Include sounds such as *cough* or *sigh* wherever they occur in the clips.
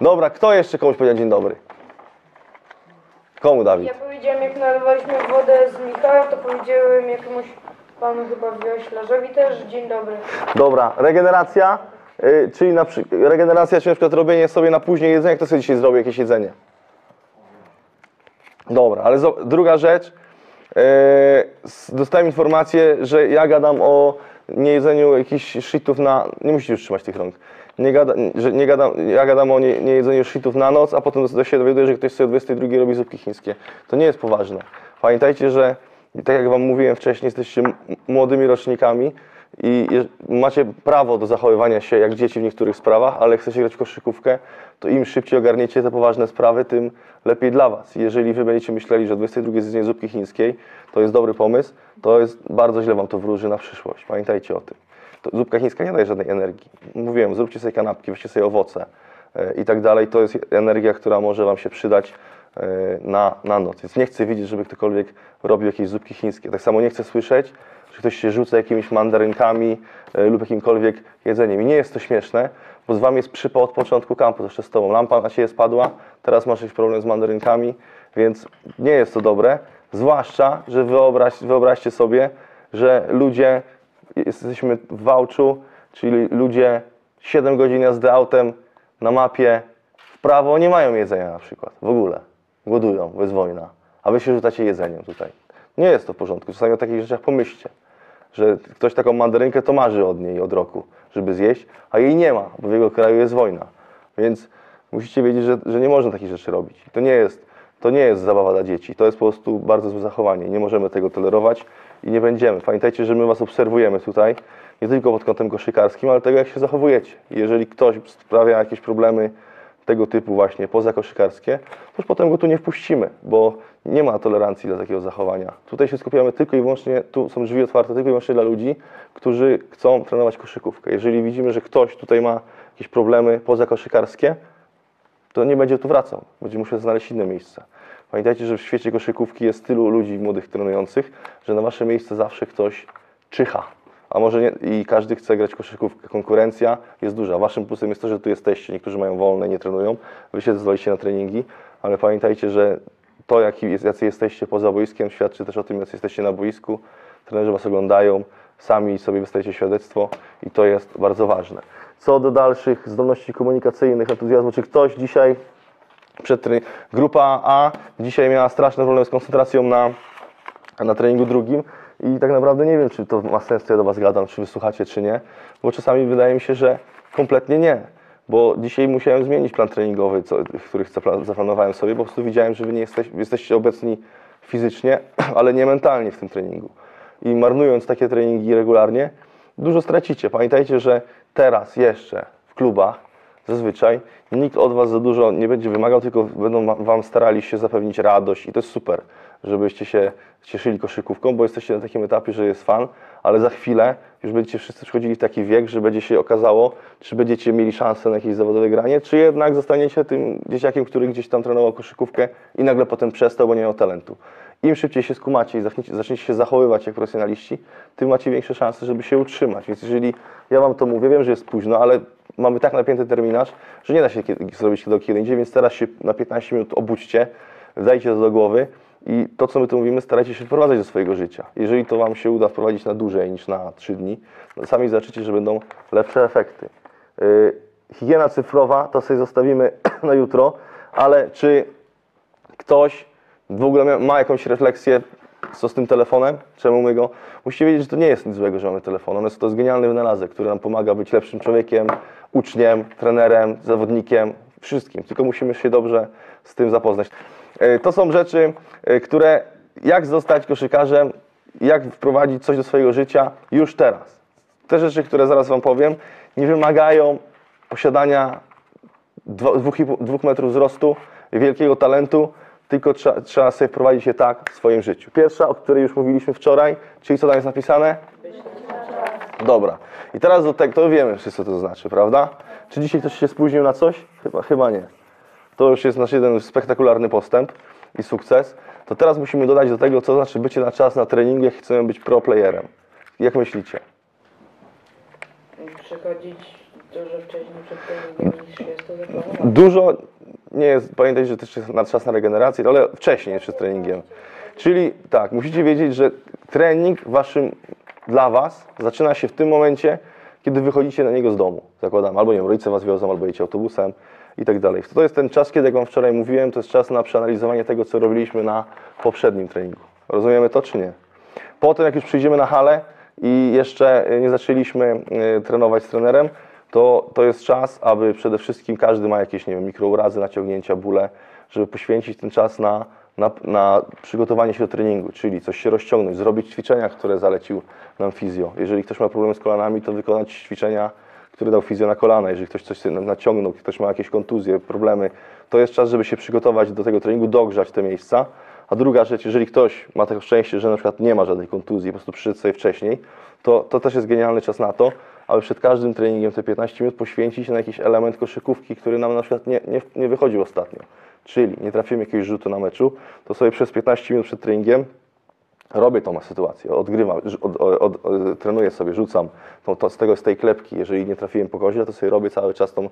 Dobra, kto jeszcze komuś powiedział dzień dobry? Komu, Dawid? Ja powiedziałem, jak nalewaliśmy wodę z Michałem, to powiedziałem jakiemuś panu chyba wioślarzowi też dzień dobry. Dobra, regeneracja, y, czyli na przy... regeneracja, czyli na przykład robienie sobie na później jedzenia. Kto sobie dzisiaj zrobił jakieś jedzenie? Dobra, ale zo- druga rzecz. y, s- dostałem informację, że ja gadam o niejedzeniu jakichś shitów na... Nie musicie już trzymać tych rąk. Nie gada, że nie gadam, ja gadam o nie, niejedzeniu shitów na noc, a potem do- się dowiaduję, że ktoś sobie o 22 robi zupki chińskie. To nie jest poważne. Pamiętajcie, że tak jak Wam mówiłem wcześniej, jesteście młodymi rocznikami i macie prawo do zachowywania się jak dzieci w niektórych sprawach, ale chcecie grać w koszykówkę, to im szybciej ogarniecie te poważne sprawy, tym lepiej dla Was. Jeżeli Wy będziecie myśleli, że o 22 zjedzenie zupki chińskiej to jest dobry pomysł, to jest bardzo źle Wam to wróży na przyszłość. Pamiętajcie o tym. Zupka chińska nie daje żadnej energii. Mówiłem, zróbcie sobie kanapki, weźcie sobie owoce e, i tak dalej. To jest energia, która może Wam się przydać e, na, na noc. Więc nie chcę widzieć, żeby ktokolwiek robił jakieś zupki chińskie. Tak samo nie chcę słyszeć, że ktoś się rzuca jakimiś mandarynkami e, lub jakimkolwiek jedzeniem. I nie jest to śmieszne, bo z Wami jest przypał od początku kampu, zresztą z Tobą. Lampa na Ciebie spadła, teraz masz jakiś problem z mandarynkami, więc nie jest to dobre. Zwłaszcza, że wyobraź, wyobraźcie sobie, że ludzie, jesteśmy w Wałczu, czyli ludzie 7 godzin jazdy autem na mapie w prawo nie mają jedzenia na przykład, w ogóle. Głodują, bo jest wojna, a wy się rzucacie jedzeniem tutaj. Nie jest to w porządku. Czasami o takich rzeczach pomyślcie, że ktoś taką mandarynkę to marzy od niej od roku, żeby zjeść, a jej nie ma, bo w jego kraju jest wojna. Więc musicie wiedzieć, że, że nie można takich rzeczy robić. To nie jest, to nie jest zabawa dla dzieci. To jest po prostu bardzo złe zachowanie. Nie możemy tego tolerować i nie będziemy. Pamiętajcie, że my was obserwujemy tutaj, nie tylko pod kątem koszykarskim, ale tego, jak się zachowujecie. Jeżeli ktoś sprawia jakieś problemy tego typu właśnie pozakoszykarskie, to już potem go tu nie wpuścimy, bo nie ma tolerancji dla takiego zachowania. Tutaj się skupiamy tylko i wyłącznie, tu są drzwi otwarte tylko i wyłącznie dla ludzi, którzy chcą trenować koszykówkę. Jeżeli widzimy, że ktoś tutaj ma jakieś problemy pozakoszykarskie, to nie będzie tu wracał. Będzie musiał znaleźć inne miejsce. Pamiętajcie, że w świecie koszykówki jest tylu ludzi młodych trenujących, że na wasze miejsce zawsze ktoś czyha. A może nie, i każdy chce grać koszykówkę. Konkurencja jest duża. Waszym plusem jest to, że tu jesteście. Niektórzy mają wolne, nie trenują. Wy się zdecydowaliście na treningi, ale pamiętajcie, że to, jaki jest, jacy jesteście poza boiskiem, świadczy też o tym, jacy jesteście na boisku. Trenerzy was oglądają, sami sobie wystajecie świadectwo i to jest bardzo ważne. Co do dalszych zdolności komunikacyjnych, entuzjazmu, czy ktoś dzisiaj przed grupa A dzisiaj miała straszny problem z koncentracją na, na treningu drugim? I tak naprawdę nie wiem, czy to ma sens, co ja do Was gadam, czy wysłuchacie, czy nie, bo czasami wydaje mi się, że kompletnie nie, bo dzisiaj musiałem zmienić plan treningowy, co, który zaplanowałem sobie, bo po prostu widziałem, że Wy nie jesteś, jesteście obecni fizycznie, *clears throat* ale nie mentalnie w tym treningu. I marnując takie treningi regularnie, dużo stracicie. Pamiętajcie, że teraz jeszcze w klubach zazwyczaj nikt od Was za dużo nie będzie wymagał, tylko będą Wam starali się zapewnić radość i to jest super, żebyście się cieszyli koszykówką, bo jesteście na takim etapie, że jest fan, ale za chwilę już będziecie wszyscy wchodzili w taki wiek, że będzie się okazało, czy będziecie mieli szansę na jakieś zawodowe granie, czy jednak zostaniecie tym dzieciakiem, który gdzieś tam trenował koszykówkę i nagle potem przestał, bo nie miał talentu. Im szybciej się skumacie i zaczniecie, się zachowywać jak profesjonaliści, tym macie większe szanse, żeby się utrzymać. Więc jeżeli ja Wam to mówię, wiem, że jest późno, ale mamy tak napięty terminarz, że nie da się zrobić do kiedy indziej, więc teraz się na 15 minut obudźcie, dajcie to do głowy i to, co my tu mówimy, starajcie się wprowadzać do swojego życia. Jeżeli to Wam się uda wprowadzić na dłużej niż na 3 dni, no sami zobaczycie, że będą lepsze efekty. Yy, higiena cyfrowa to sobie zostawimy *clears throat* na jutro, ale czy ktoś w ogóle ma jakąś refleksję, co z tym telefonem, czemu my go... Musicie wiedzieć, że to nie jest nic złego, że mamy telefon. On jest, to jest genialny wynalazek, który nam pomaga być lepszym człowiekiem, uczniem, trenerem, zawodnikiem, wszystkim. Tylko musimy się dobrze z tym zapoznać. E, To są rzeczy, e, które jak zostać koszykarzem, jak wprowadzić coś do swojego życia już teraz. Te rzeczy, które zaraz Wam powiem, nie wymagają posiadania dwóch, dwóch metrów wzrostu, wielkiego talentu, tylko trzeba, trzeba sobie wprowadzić je tak w swoim życiu. Pierwsza, o której już mówiliśmy wczoraj, czyli co tam jest napisane? Dobra. I teraz do tego, to wiemy wszyscy, co to znaczy, prawda? Czy dzisiaj ktoś się spóźnił na coś? Chyba, chyba nie. To już jest nasz jeden spektakularny postęp i sukces. To teraz musimy dodać do tego, co znaczy bycie na czas na treningu, jak chcemy być pro playerem. Jak myślicie? Przychodzić Dużo wcześniej przed to zaplanowane. Dużo nie jest, pamiętajcie, że też jest na czas na regenerację, ale wcześniej jeszcze z treningiem. Czyli tak, musicie wiedzieć, że trening waszym, dla was zaczyna się w tym momencie, kiedy wychodzicie na niego z domu. Zakładam, albo nie wiem, rodzice was wiozą, albo jedziecie autobusem i tak dalej. To jest ten czas, kiedy, jak wam wczoraj mówiłem, to jest czas na przeanalizowanie tego, co robiliśmy na poprzednim treningu. Rozumiemy to, czy nie? Potem, jak już przyjdziemy na halę i jeszcze nie zaczęliśmy y, trenować z trenerem, to, to jest czas, aby przede wszystkim każdy ma jakieś, nie wiem, mikrourazy, naciągnięcia, bóle, żeby poświęcić ten czas na, na, na przygotowanie się do treningu, czyli coś się rozciągnąć, zrobić ćwiczenia, które zalecił nam fizjo. Jeżeli ktoś ma problemy z kolanami, to wykonać ćwiczenia, które dał fizjo na kolana. Jeżeli ktoś coś naciągnął, ktoś ma jakieś kontuzje, problemy, to jest czas, żeby się przygotować do tego treningu, dogrzać te miejsca. A druga rzecz, jeżeli ktoś ma takie szczęście, że na przykład nie ma żadnej kontuzji, po prostu przyszedł sobie wcześniej, to, to też jest genialny czas na to, aby przed każdym treningiem te 15 minut poświęcić na jakiś element koszykówki, który nam na przykład nie, nie, nie wychodził ostatnio. Czyli nie trafimy jakiegoś rzutu na meczu, to sobie przez 15 minut przed treningiem robię tą sytuację, odgrywam, od, od, od, trenuję sobie, rzucam to, z tego z tej klepki, jeżeli nie trafiłem po koźle, to sobie robię cały czas tą,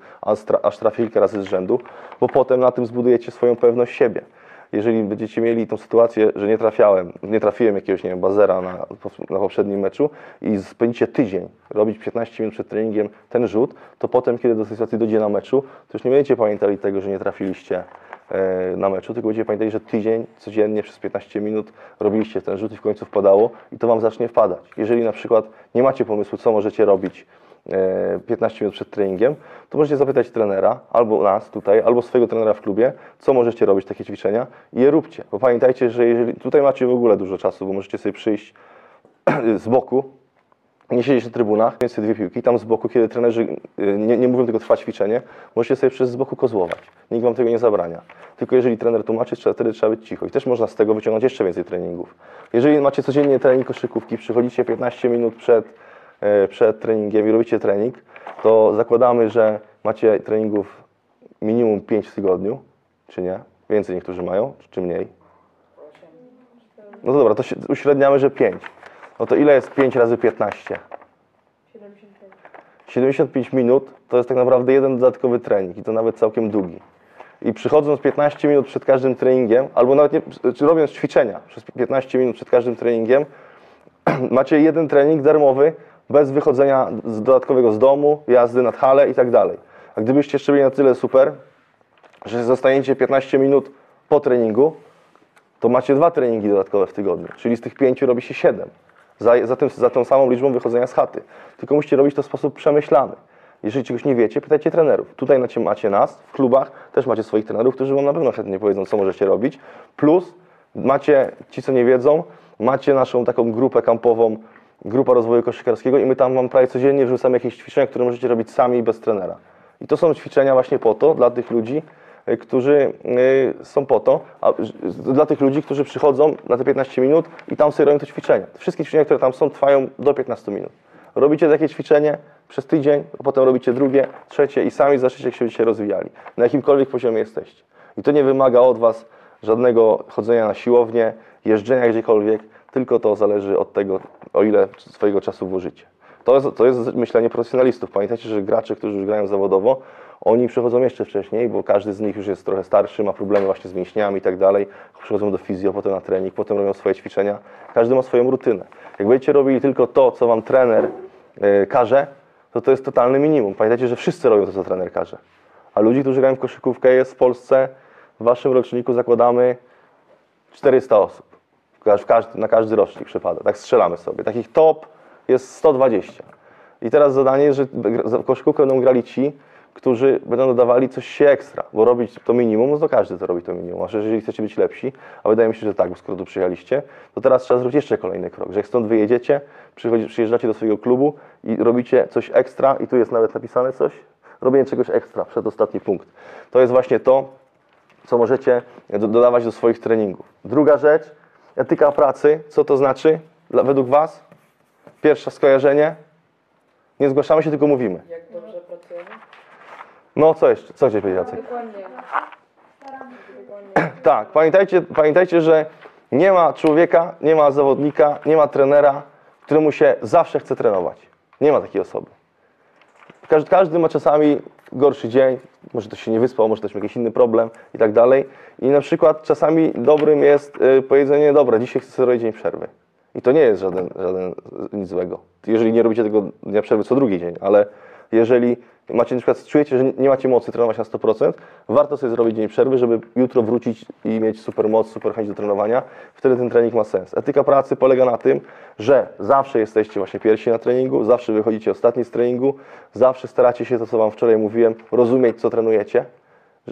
aż trafię kilka razy z rzędu, bo potem na tym zbudujecie swoją pewność siebie. Jeżeli będziecie mieli tą sytuację, że nie trafiałem, nie trafiłem jakiegoś, nie wiem, bazera na, na poprzednim meczu i spędzicie tydzień robić 15 minut przed treningiem ten rzut, to potem, kiedy do tej sytuacji dojdzie na meczu, to już nie będziecie pamiętali tego, że nie trafiliście e, na meczu, tylko będziecie pamiętali, że tydzień codziennie przez 15 minut robiliście ten rzut i w końcu wpadało i to Wam zacznie wpadać. Jeżeli na przykład nie macie pomysłu, co możecie robić 15 e, minut przed treningiem, to możecie zapytać trenera, albo nas tutaj, albo swojego trenera w klubie, co możecie robić takie ćwiczenia i je róbcie. Bo pamiętajcie, że jeżeli tutaj macie w ogóle dużo czasu, bo możecie sobie przyjść *clears throat* z boku, nie siedzieć na trybunach, mieć dwie piłki, tam z boku, kiedy trenerzy y, nie, nie mówią tylko trwa ćwiczenie, możecie sobie przez z boku kozłować. Nikt wam tego nie zabrania. Tylko jeżeli trener tłumaczy, wtedy trzeba być cicho. I też można z tego wyciągnąć jeszcze więcej treningów. Jeżeli macie codziennie trening koszykówki, przychodzicie 15 minut przed, e, przed treningiem i robicie trening, to zakładamy, że macie treningów minimum 5 w tygodniu, czy nie? Więcej niektórzy mają, czy mniej? No to dobra, to uśredniamy, że 5. No to ile jest 5 razy 15? 75. 75 minut to jest tak naprawdę jeden dodatkowy trening i to nawet całkiem długi. I przychodząc 15 minut przed każdym treningiem, albo nawet nie, czy robiąc ćwiczenia przez 15 minut przed każdym treningiem, *clears throat* macie jeden trening darmowy, bez wychodzenia z dodatkowego z domu, jazdy nad halę i tak dalej. A gdybyście jeszcze byli na tyle super, że zostaniecie 15 minut po treningu, to macie dwa treningi dodatkowe w tygodniu, czyli z tych pięciu robi się 7 za, za, tym, za tą samą liczbą wychodzenia z chaty. Tylko musicie robić to w sposób przemyślany. Jeżeli czegoś nie wiecie, pytajcie trenerów. Tutaj macie nas, w klubach też macie swoich trenerów, którzy wam na pewno chętnie powiedzą, co możecie robić. Plus macie, ci co nie wiedzą, macie naszą taką grupę kampową, grupa rozwoju koszykarskiego i my tam wam prawie codziennie wrzucamy jakieś ćwiczenia, które możecie robić sami bez trenera. I to są ćwiczenia właśnie po to, dla tych ludzi, Y, którzy y, są po to, a, dla tych ludzi, którzy przychodzą na te 15 minut i tam sobie robią te ćwiczenia. Wszystkie ćwiczenia, które tam są, trwają do 15 minut. Robicie takie ćwiczenie przez tydzień, a potem robicie drugie, trzecie i sami zaczniecie się będziecie rozwijali. Na jakimkolwiek poziomie jesteście. I to nie wymaga od Was żadnego chodzenia na siłownię, jeżdżenia gdziekolwiek, tylko to zależy od tego, o ile swojego czasu włożycie. To jest, to jest myślenie profesjonalistów. Pamiętajcie, że gracze, którzy już grają zawodowo, oni przychodzą jeszcze wcześniej, bo każdy z nich już jest trochę starszy, ma problemy właśnie z mięśniami i tak dalej. Przychodzą do fizjo, potem na trening, potem robią swoje ćwiczenia. Każdy ma swoją rutynę. Jak będziecie robili tylko to, co wam trener yy, każe, to to jest totalny minimum. Pamiętajcie, że wszyscy robią to, co trener każe. A ludzi, którzy grają w koszykówkę jest w Polsce, w waszym roczniku zakładamy 400 osób. W każdy, na każdy rocznik przypada. Tak strzelamy sobie. Takich top jest 120. I teraz zadanie jest, że koszykówkę będą grali ci, którzy będą dodawali coś się ekstra, bo robić to minimum, no to każdy to robi to minimum. A jeżeli chcecie być lepsi, a wydaje mi się, że tak, bo skoro tu przyjechaliście, to teraz trzeba zrobić jeszcze kolejny krok, że jak stąd wyjedziecie, przyjeżdżacie do swojego klubu i robicie coś ekstra i tu jest nawet napisane coś, robienie czegoś ekstra, przedostatni punkt. To jest właśnie to, co możecie dodawać do swoich treningów. Druga rzecz, etyka pracy. Co to znaczy dla, według Was? Pierwsze skojarzenie. Nie zgłaszamy się, tylko mówimy. Jak dobrze pracujemy? No co jeszcze? Co chciałeś powiedzieć, Jacek? Dokładnie. *clears throat* Tak, pamiętajcie, pamiętajcie, że nie ma człowieka, nie ma zawodnika, nie ma trenera, któremu się zawsze chce trenować. Nie ma takiej osoby. Każdy, każdy ma czasami gorszy dzień, może to się nie wyspał, może też ma jakiś inny problem i tak dalej. I na przykład czasami dobrym jest y, powiedzenie, dobra, dzisiaj chcę sobie dzień przerwy. I to nie jest żaden, żaden nic złego. Jeżeli nie robicie tego dnia przerwy co drugi dzień, ale jeżeli macie na przykład czujecie, że nie macie mocy trenować na 100%, warto sobie zrobić dzień przerwy, żeby jutro wrócić i mieć super moc, super chęć do trenowania. Wtedy ten trening ma sens. Etyka pracy polega na tym, że zawsze jesteście właśnie pierwsi na treningu, zawsze wychodzicie ostatni z treningu, zawsze staracie się, to co Wam wczoraj mówiłem, rozumieć, co trenujecie.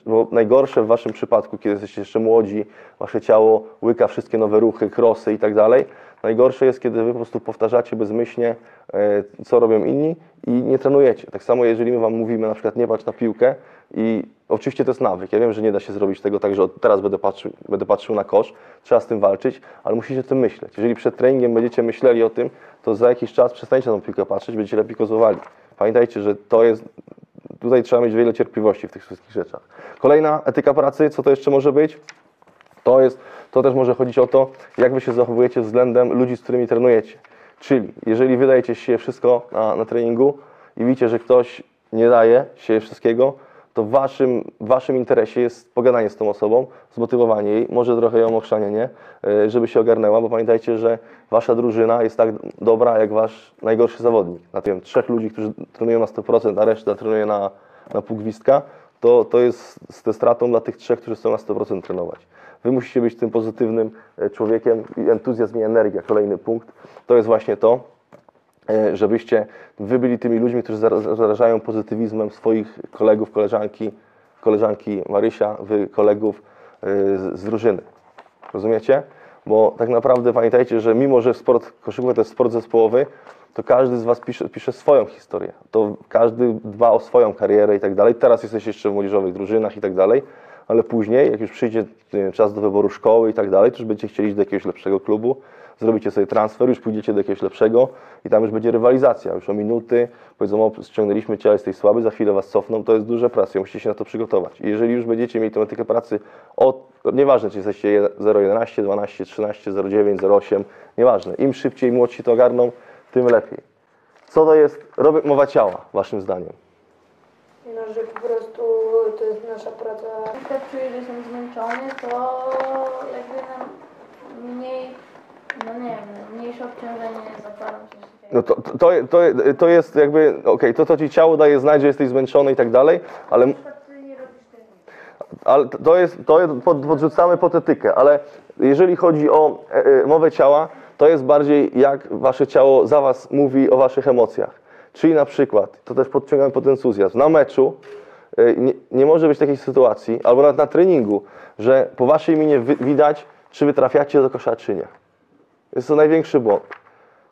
Bo najgorsze w Waszym przypadku, kiedy jesteście jeszcze młodzi, Wasze ciało łyka wszystkie nowe ruchy, krosy i tak dalej. Najgorsze jest, kiedy Wy po prostu powtarzacie bezmyślnie, e, co robią inni i nie trenujecie. Tak samo, jeżeli my Wam mówimy na przykład nie patrz na piłkę i oczywiście to jest nawyk. Ja wiem, że nie da się zrobić tego tak, że teraz będę patrzył, będę patrzył na kosz, trzeba z tym walczyć, ale musicie o tym myśleć. Jeżeli przed treningiem będziecie myśleli o tym, to za jakiś czas przestaniecie na tą piłkę patrzeć, będziecie lepiej kozowali. Pamiętajcie, że to jest tutaj trzeba mieć wiele cierpliwości w tych wszystkich rzeczach. Kolejna etyka pracy, co to jeszcze może być? To jest, to też może chodzić o to, jak wy się zachowujecie względem ludzi, z którymi trenujecie. Czyli jeżeli wydajecie się wszystko na, na treningu i widzicie, że ktoś nie daje się wszystkiego, to waszym, waszym interesie jest pogadanie z tą osobą, zmotywowanie jej, może trochę ją ochrzanienie, y, żeby się ogarnęła, bo pamiętajcie, że wasza drużyna jest tak dobra, jak wasz najgorszy zawodnik. Na tym trzech ludzi, którzy trenują na 100%, a reszta trenuje na, na pół to, to jest z tą stratą dla tych trzech, którzy chcą na 100% trenować. Wy musicie być tym pozytywnym e, człowiekiem entuzjazm i energia, kolejny punkt, to jest właśnie to, e, żebyście wy byli tymi ludźmi, którzy zara- zarażają pozytywizmem swoich kolegów, koleżanki, koleżanki Marysia, wy kolegów e, z, drużyny. Rozumiecie? Bo tak naprawdę pamiętajcie, że mimo, że sport koszykówka to jest sport zespołowy, to każdy z Was pisze, pisze swoją historię. To każdy dba o swoją karierę i tak dalej. Teraz jesteście jeszcze w młodzieżowych drużynach i tak dalej, ale później, jak już przyjdzie czas do wyboru szkoły i tak dalej, to już będziecie chcieli iść do jakiegoś lepszego klubu, zrobicie sobie transfer, już pójdziecie do jakiegoś lepszego i tam już będzie rywalizacja, już o minuty, powiedzą, o, ściągnęliśmy Cię, ale jesteś słaby, za chwilę Was cofną, to jest duża praca, musicie się na to przygotować. I jeżeli już będziecie mieli tę etykę pracy, od, nieważne, czy jesteście 0,11, 12, 13, 0,9, 0,8, nieważne, im szybciej młodsi to ogarną, tym lepiej. Co to jest mowa ciała, Waszym zdaniem? No, że po prostu to jest nasza praca. Jak czuję, że jestem zmęczony, to jakby nam mniej, no nie wiem, mniejsze obciążenie zakładam takiego. No to, to, to, to jest jakby, okej, to co Ci ciało daje znać, że jesteś zmęczony i tak dalej, ale Na przykład ty nie robisz tego. ale to jest, to jest pod, podrzucamy pod etykę, ale jeżeli chodzi o e, e, mowę ciała, to jest bardziej jak wasze ciało za was mówi o waszych emocjach. Czyli na przykład, to też podciągamy pod entuzjazm, na meczu e, nie, nie może być takiej sytuacji, albo nawet na treningu, że po waszej minie wy, widać, czy wy trafiacie do kosza, czy nie. Jest to największy błąd.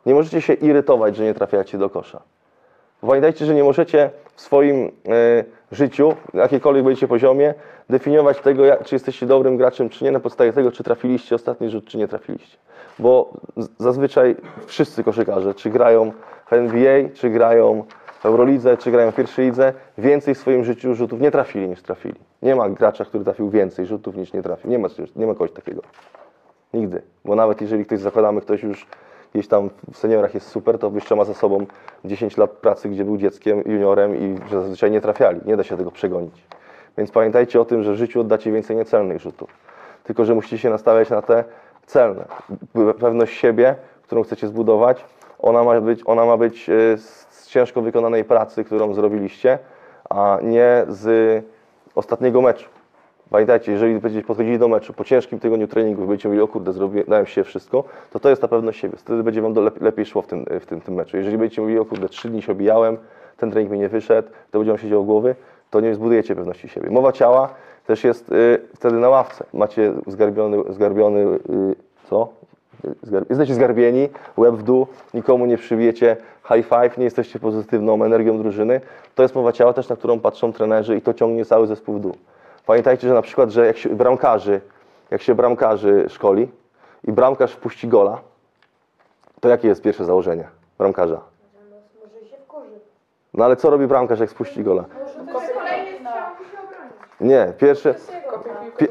Nie możecie się irytować, że nie trafiacie do kosza. Pamiętajcie, że nie możecie w swoim e, życiu, na jakiejkolwiek będziecie poziomie, definiować tego, jak, czy jesteście dobrym graczem, czy nie, na podstawie tego, czy trafiliście ostatni rzut, czy nie trafiliście. Bo zazwyczaj wszyscy koszykarze, czy grają w NBA, czy grają w Eurolidze, czy grają w pierwszej lidze, więcej w swoim życiu rzutów nie trafili niż trafili. Nie ma gracza, który trafił więcej rzutów niż nie trafił. Nie ma, nie ma kogoś takiego. Nigdy. Bo nawet jeżeli ktoś, zakładamy, ktoś już gdzieś tam w seniorach jest super, to jeszcze ma za sobą 10 lat pracy, gdzie był dzieckiem, juniorem i że zazwyczaj nie trafiali. Nie da się tego przegonić. Więc pamiętajcie o tym, że w życiu oddacie więcej niecelnych rzutów. Tylko, że musicie się nastawiać na te celne. Pe- Pewność siebie, którą chcecie zbudować, ona ma być, ona ma być e, z ciężko wykonanej pracy, którą zrobiliście, a nie z ostatniego meczu. Pamiętajcie, jeżeli będziecie podchodzili do meczu po ciężkim tygodniu treningu i będziecie mówili, o kurde, zrobiłem, dałem się wszystko, to to jest ta pewność siebie. Wtedy będzie wam lepiej, lepiej szło w tym, w, tym, tym meczu. Jeżeli będziecie mówili, o kurde, trzy dni się obijałem, ten trening mi nie wyszedł, to będzie wam siedział głowy, to nie zbudujecie pewności siebie. Mowa ciała też jest y, wtedy na ławce. Macie zgarbiony, zgarbiony y, co? Jesteście zgarbieni, łeb w dół, nikomu nie przybijecie high five, nie jesteście pozytywną energią drużyny. To jest mowa ciała też, na którą patrzą trenerzy i to ciągnie cały zespół w dół. Pamiętajcie, że na przykład, że jak się bramkarzy, jak się bramkarzy szkoli i bramkarz wpuści gola, to jakie jest pierwsze założenie bramkarza? Może się wkurzy. No ale co robi bramkarz, jak spuści gola? Nie, pierwsze, Pie-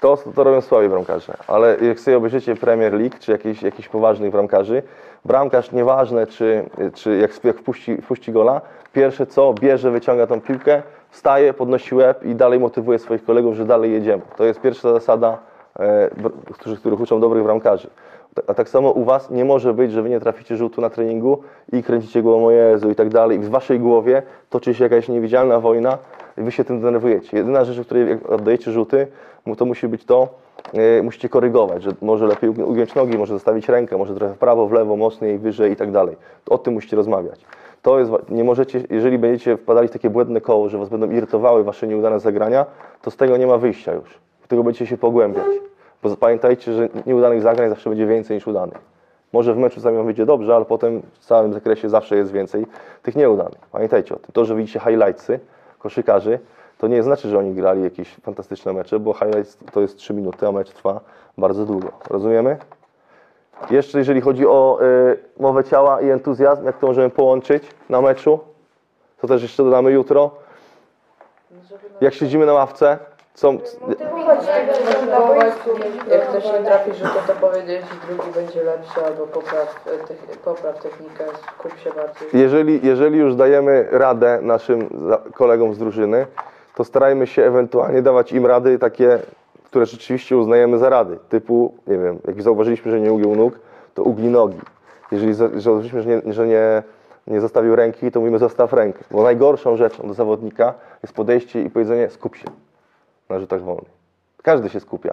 To, to robią słabi bramkarze, ale jak sobie obejrzycie Premier League, czy jakiś, jakiś poważnych bramkarzy, bramkarz nieważne, czy, czy jak, jak wpuści, wpuści gola, pierwsze co, bierze, wyciąga tą piłkę, wstaje, podnosi łeb i dalej motywuje swoich kolegów, że dalej jedziemy. To jest pierwsza zasada, e, którzy, których uczą dobrych bramkarzy. A tak samo u Was nie może być, że Wy nie traficie rzutu na treningu i kręcicie głową o Jezu i tak dalej. I w Waszej głowie toczy się jakaś niewidzialna wojna Wy się tym denerwujecie. Jedyna rzecz, w której oddajecie rzuty, to musi być to, e, musicie korygować, że może lepiej ugi- ugiąć nogi, może zostawić rękę, może trochę w prawo, w lewo, mocniej, wyżej i tak dalej. O tym musicie rozmawiać. To jest, nie możecie, jeżeli będziecie wpadali w takie błędne koło, że Was będą irytowały Wasze nieudane zagrania, to z tego nie ma wyjścia już. W tego będziecie się pogłębiać. Bo pamiętajcie, że nieudanych zagrań zawsze będzie więcej niż udanych. Może w meczu sami wyjdzie dobrze, ale potem w całym zakresie zawsze jest więcej tych nieudanych. Pamiętajcie o tym. To, że widzicie highlightsy koszykarzy, to nie znaczy, że oni grali jakieś fantastyczne mecze, bo highlights to jest 3 minuty, a mecz trwa bardzo długo. Rozumiemy? Jeszcze jeżeli chodzi o y, mowę ciała i entuzjazm, jak to możemy połączyć na meczu, to też jeszcze dodamy jutro. Jak siedzimy na ławce, co, Motywować jak ktoś nie trafi rzutu, to powiedzieć, drugi będzie lepszy, albo popraw, techni- popraw technikę, skup się bardziej. jeżeli, jeżeli już dajemy radę naszym za- kolegom z drużyny, to starajmy się ewentualnie dawać im rady takie, które rzeczywiście uznajemy za rady. Typu, nie wiem, jak zauważyliśmy, że nie ugiął nóg, to ugli nogi. Jeżeli za- zauważyliśmy, że nie, że nie, nie zostawił ręki, to mówimy zostaw rękę. Bo najgorszą rzeczą do zawodnika jest podejście i powiedzenie skup się na rzutach wolnych. Każdy się skupia.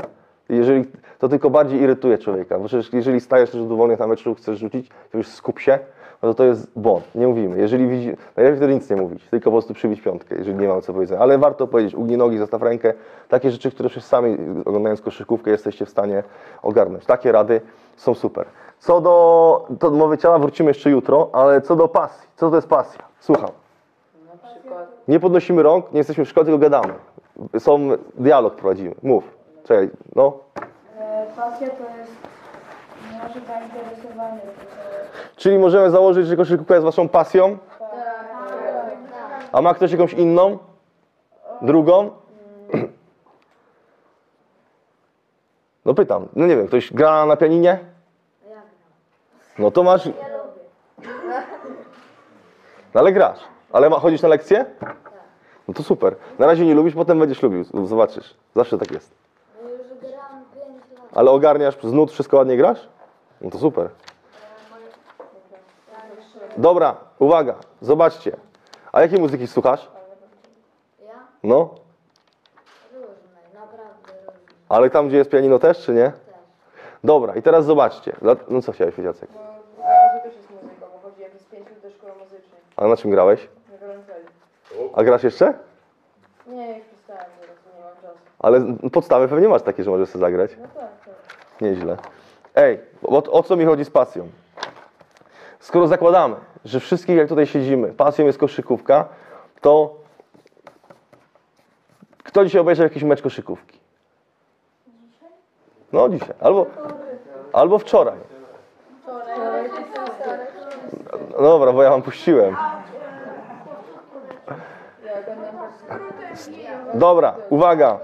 Jeżeli, to tylko bardziej irytuje człowieka, bo przecież jeżeli stajesz na rzutów wolnych na meczu, chcesz rzucić, to już skup się, no to to jest błąd. Nie mówimy. Jeżeli widzi, najlepiej wtedy nic nie mówić, tylko po prostu przybić piątkę, jeżeli nie mam co powiedzieć. Ale warto powiedzieć, ugnij nogi, zostaw rękę. Takie rzeczy, które przecież sami oglądając koszykówkę jesteście w stanie ogarnąć. Takie rady są super. Co do, do mowy ciała wrócimy jeszcze jutro, ale co do pasji. Co to jest pasja? Słucham. Nie podnosimy rąk, nie jesteśmy w szkole, tylko gadamy. Są, dialog prowadzimy. Mów. Czekaj, no. Pasja to jest nasze zainteresowanie. Czyli możemy założyć, że koszykówka jest waszą pasją, a ma ktoś jakąś inną? Drugą? No pytam, no nie wiem, ktoś gra na pianinie? No to masz... No ale grasz. Ale ma, chodzisz na lekcje? No to super. Na razie nie lubisz, potem będziesz lubił. Zobaczysz. Zawsze tak jest. Już gram 5 lat. Ale ogarniasz z nut, wszystko ładnie grasz? No to super. Dobra, uwaga, zobaczcie. A jakiej muzyki słuchasz? Ja? No, Różnej, naprawdę ale tam, gdzie jest pianino też, czy nie? Dobra, i teraz zobaczcie. Dla- No co chciałeś powiedzieć, Jacek? to też jest muzyka, bo chodzi jakieś 5 minut do szkoły muzycznej. A na czym grałeś? A grasz jeszcze? Nie, już przestałem teraz, nie mam czasu. Ale podstawy pewnie masz takie, że możesz sobie zagrać. No tak, tak. Nieźle. Ej, o, o co mi chodzi z pasją? Skoro zakładamy, że wszystkich jak tutaj siedzimy, pasją jest koszykówka, to kto dzisiaj obejrzał jakiś mecz koszykówki? No dzisiaj. Albo, albo wczoraj. No dobra, bo ja wam puściłem. Dobra, uwaga.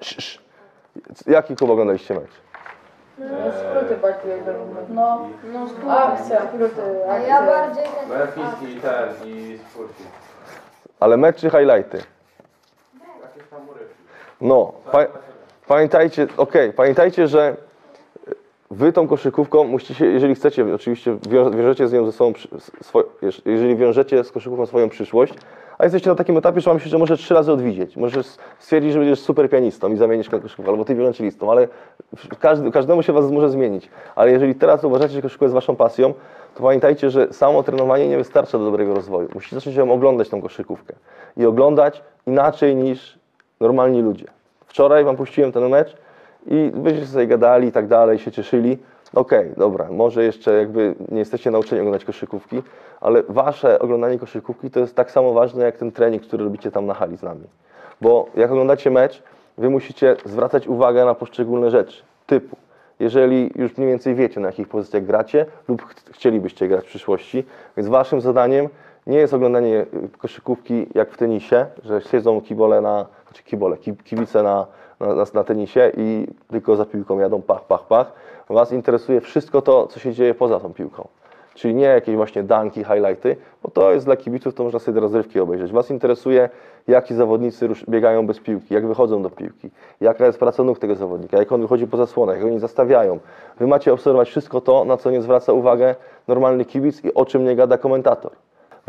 Sz, sz. Jaki klub oglądaliście mecz? No skróty bardziej. No, No akcja, skróty, A ja bardziej ten... Belfiński i ten, i Spursi. Ale mecz czy highlighty? Jakieś tam. No, pa, pamiętajcie, okej, pamiętajcie, że wy tą koszykówką musicie jeżeli chcecie, oczywiście wią- wiążecie z nią ze sobą, jeżeli wiążecie z koszykówką swoją przyszłość, a jesteście na takim etapie, że wam się, że może trzy razy odwidzieć. Możesz stwierdzić, że będziesz super pianistą i zamienisz koszykówkę, albo ty wiolonczelistą, ale każdy, każdemu się was może zmienić. Ale jeżeli teraz uważacie, że koszykówka jest waszą pasją, to pamiętajcie, że samo trenowanie nie wystarcza do dobrego rozwoju. Musicie zacząć ją oglądać tą koszykówkę. I oglądać inaczej niż normalni ludzie. Wczoraj wam puściłem ten mecz i byście sobie gadali i tak dalej, się cieszyli. Okej, dobra, może jeszcze jakby nie jesteście nauczeni oglądać koszykówki, ale wasze oglądanie koszykówki to jest tak samo ważne jak ten trening, który robicie tam na hali z nami. Bo jak oglądacie mecz, wy musicie zwracać uwagę na poszczególne rzeczy. Typu, jeżeli już mniej więcej wiecie, na jakich pozycjach gracie lub ch- chcielibyście grać w przyszłości, więc waszym zadaniem nie jest oglądanie y, koszykówki jak w tenisie, że siedzą kibole na, znaczy kibole, ki- kibice na, na, na, tenisie i tylko za piłką jadą pach, pach, pach. Was interesuje wszystko to, co się dzieje poza tą piłką. Czyli nie jakieś właśnie danki, highlighty, bo to jest dla kibiców, to można sobie te rozrywki obejrzeć. Was interesuje, jaki zawodnicy biegają bez piłki, jak wychodzą do piłki, jaka jest praca nóg tego zawodnika, jak on wychodzi po zasłonach, jak oni zastawiają. Wy macie obserwować wszystko to, na co nie zwraca uwagę normalny kibic i o czym nie gada komentator.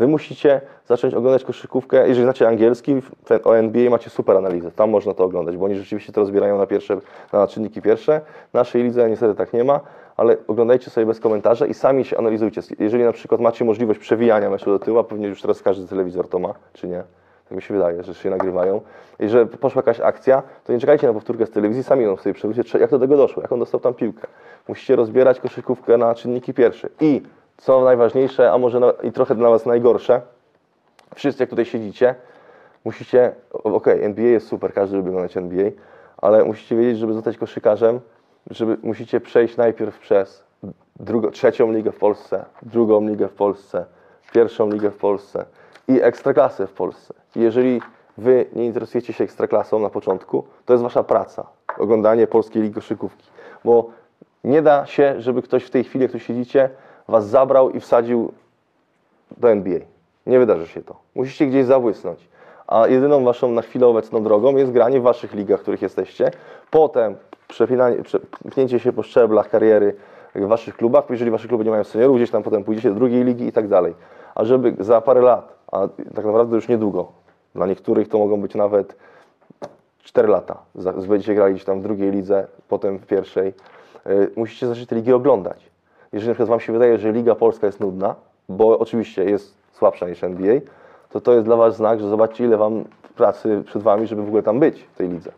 Wy musicie zacząć oglądać koszykówkę, jeżeli znacie angielski, ten, NBA macie super analizę, tam można to oglądać, bo oni rzeczywiście to rozbierają na pierwsze, na czynniki pierwsze. Naszej lidze niestety tak nie ma, ale oglądajcie sobie bez komentarza i sami się analizujcie. Jeżeli na przykład macie możliwość przewijania meczu do tyłu, a pewnie już teraz każdy telewizor to ma, czy nie, tak mi się wydaje, że się nagrywają, i że poszła jakaś akcja, to nie czekajcie na powtórkę z telewizji, sami ją sobie przewróćcie, jak do tego doszło, jak on dostał tam piłkę. Musicie rozbierać koszykówkę na czynniki pierwsze. I co najważniejsze, a może i trochę dla Was najgorsze, wszyscy jak tutaj siedzicie, musicie, o- okej, NBA jest super, każdy lubi oglądać NBA, ale musicie wiedzieć, żeby zostać koszykarzem, żeby musicie przejść najpierw przez drugo, trzecią ligę w Polsce, drugą ligę w Polsce, pierwszą ligę w Polsce i ekstraklasę w Polsce. Jeżeli wy nie interesujecie się ekstraklasą na początku, to jest wasza praca, oglądanie polskiej ligi koszykówki, bo nie da się, żeby ktoś w tej chwili, jak tu siedzicie, was zabrał i wsadził do NBA. Nie wydarzy się to. Musicie gdzieś zabłysnąć. A jedyną waszą na chwilę obecną drogą jest granie w waszych ligach, w których jesteście. Potem przepchnięcie się po szczeblach kariery w waszych klubach. Jeżeli wasze kluby nie mają seniorów, gdzieś tam potem pójdziecie do drugiej ligi i tak dalej. A żeby za parę lat, a tak naprawdę już niedługo, dla niektórych to mogą być nawet 4 lata. Będziecie grali gdzieś tam w drugiej lidze, potem w pierwszej. Y, Musicie zacząć te ligi oglądać. Jeżeli na przykład Wam się wydaje, że Liga Polska jest nudna, bo oczywiście jest słabsza niż NBA, to to jest dla Was znak, że zobaczcie ile Wam pracy przed Wami, żeby w ogóle tam być w tej lidze.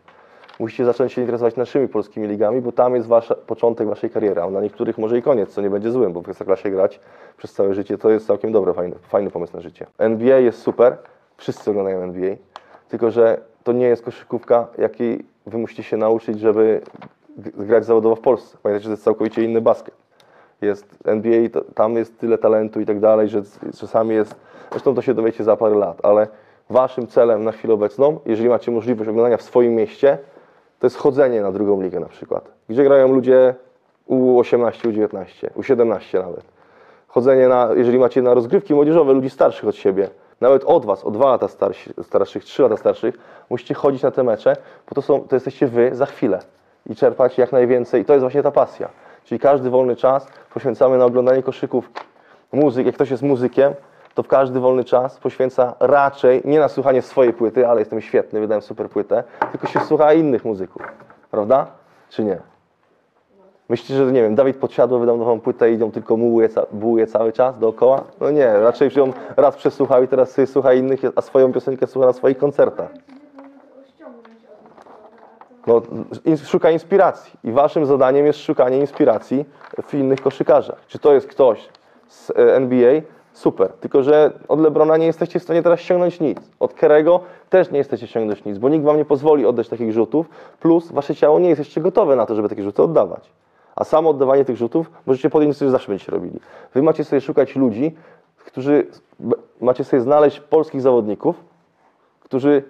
Musicie zacząć się interesować naszymi polskimi ligami, bo tam jest wasza, początek Waszej kariery, a dla niektórych może i koniec, co nie będzie złym, bo w Ekstraklasie grać przez całe życie to jest całkiem dobry, fajny, fajny pomysł na życie. NBA jest super, wszyscy oglądają NBA, tylko że to nie jest koszykówka, jakiej Wy musicie się nauczyć, żeby grać zawodowo w Polsce. Pamiętajcie, że to jest całkowicie inny basket jest NBA, tam jest tyle talentu i tak dalej, że czasami jest, zresztą to się dowiecie za parę lat, ale waszym celem na chwilę obecną, jeżeli macie możliwość oglądania w swoim mieście, to jest chodzenie na drugą ligę na przykład, gdzie grają ludzie U18, U19, U17 nawet. Chodzenie na, jeżeli macie na rozgrywki młodzieżowe ludzi starszych od siebie, nawet od was, o dwa lata starsi, starszych, trzy lata starszych, musicie chodzić na te mecze, bo to, są, to jesteście wy za chwilę i czerpać jak najwięcej. I to jest właśnie ta pasja. Czyli każdy wolny czas poświęcamy na oglądanie koszykówki. Muzyk, jak ktoś jest muzykiem, to w każdy wolny czas poświęca raczej nie na słuchanie swojej płyty, ale jestem świetny, wydałem super płytę, tylko się słucha innych muzyków. Prawda? Czy nie? Myślicie, że nie wiem, Dawid Podsiadło wydał nową płytę i ją tylko mułuje, bułuje cały czas dookoła? No nie, raczej ją raz przesłuchał i teraz sobie słucha innych, a swoją piosenkę słucha na swoich koncertach. No, szuka inspiracji i waszym zadaniem jest szukanie inspiracji w innych koszykarzach. Czy to jest ktoś z e, NBA? Super, tylko że od Lebrona nie jesteście w stanie teraz ściągnąć nic. Od Kerego też nie jesteście ściągnąć nic, bo nikt wam nie pozwoli oddać takich rzutów, plus wasze ciało nie jest jeszcze gotowe na to, żeby takie rzuty oddawać. A samo oddawanie tych rzutów możecie podjąć że zawsze będziecie robili. Wy macie sobie szukać ludzi, którzy, macie sobie znaleźć polskich zawodników, którzy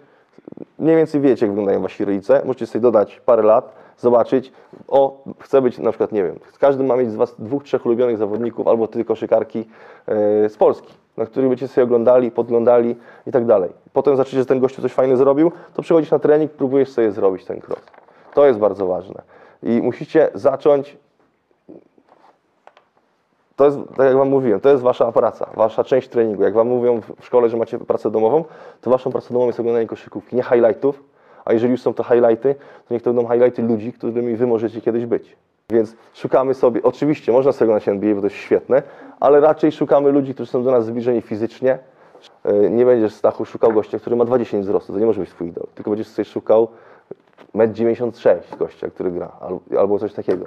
mniej więcej wiecie, jak wyglądają wasi rodzice. Możecie sobie dodać parę lat, zobaczyć, o, chcę być na przykład, nie wiem, każdy ma mieć z was dwóch, trzech ulubionych zawodników albo tylko koszykarki yy, z Polski, na których będziecie sobie oglądali, podglądali i tak dalej. Potem zobaczycie, że ten gościu coś fajnie zrobił, to przychodzisz na trening, próbujesz sobie zrobić ten krok. To jest bardzo ważne. I musicie zacząć to jest, tak jak Wam mówiłem, to jest Wasza praca, Wasza część treningu. Jak Wam mówią w szkole, że macie pracę domową, to Waszą pracą domową jest oglądanie koszykówki, nie highlightów, a jeżeli już są to highlighty, to niech to będą highlighty ludzi, którymi Wy możecie kiedyś być. Więc szukamy sobie, oczywiście można sobie oglądać NBA, bo to jest świetne, ale raczej szukamy ludzi, którzy są do nas zbliżeni fizycznie. E, Nie będziesz, Stachu, szukał gościa, który ma 20 wzrostu, to nie może być Twój idol, tylko będziesz sobie szukał 1,96 m gościa, który gra, albo coś takiego.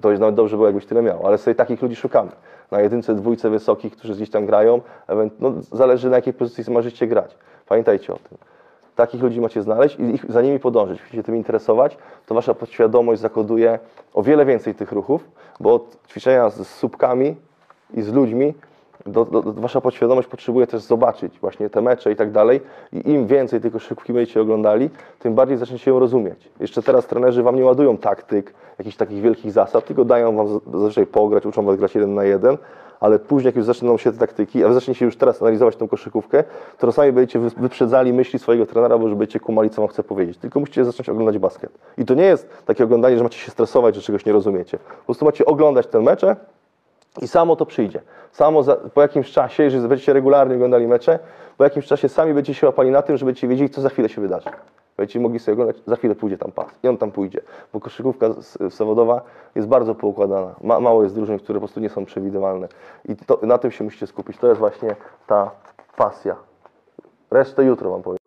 To już nawet dobrze było, jakbyś tyle miał, ale sobie takich ludzi szukamy. Na jedynce, dwójce wysokich, którzy gdzieś tam grają, no, zależy na jakiej pozycji marzycie grać. Pamiętajcie o tym. Takich ludzi macie znaleźć i ich, za nimi podążyć. Jeśli się tym interesować, to wasza podświadomość zakoduje o wiele więcej tych ruchów, bo od ćwiczenia z słupkami i z ludźmi Do, do, wasza podświadomość potrzebuje też zobaczyć właśnie te mecze i tak dalej. I im więcej tej koszykówki będziecie oglądali, tym bardziej zaczniecie ją rozumieć. Jeszcze teraz trenerzy wam nie ładują taktyk, jakichś takich wielkich zasad, tylko dają wam zazwyczaj pograć, uczą was grać jeden na jeden, ale później jak już zaczną się te taktyki, a wy zaczniecie już teraz analizować tą koszykówkę, to czasami będziecie wy- wyprzedzali myśli swojego trenera, bo już będziecie kumali, co wam chce powiedzieć. Tylko musicie zacząć oglądać basket. I to nie jest takie oglądanie, że macie się stresować, że czegoś nie rozumiecie. Po prostu macie oglądać ten mecze, i samo to przyjdzie. Samo za, po jakimś czasie, jeżeli będziecie regularnie oglądali mecze, po jakimś czasie sami będziecie się łapali na tym, że wiedzieli, co za chwilę się wydarzy. Będziecie mogli sobie oglądać, za chwilę pójdzie tam pas i on tam pójdzie. Bo koszykówka zawodowa jest bardzo poukładana. Ma, mało jest drużyn, które po prostu nie są przewidywalne. I to, na tym się musicie skupić. To jest właśnie ta pasja. Resztę jutro wam powiem.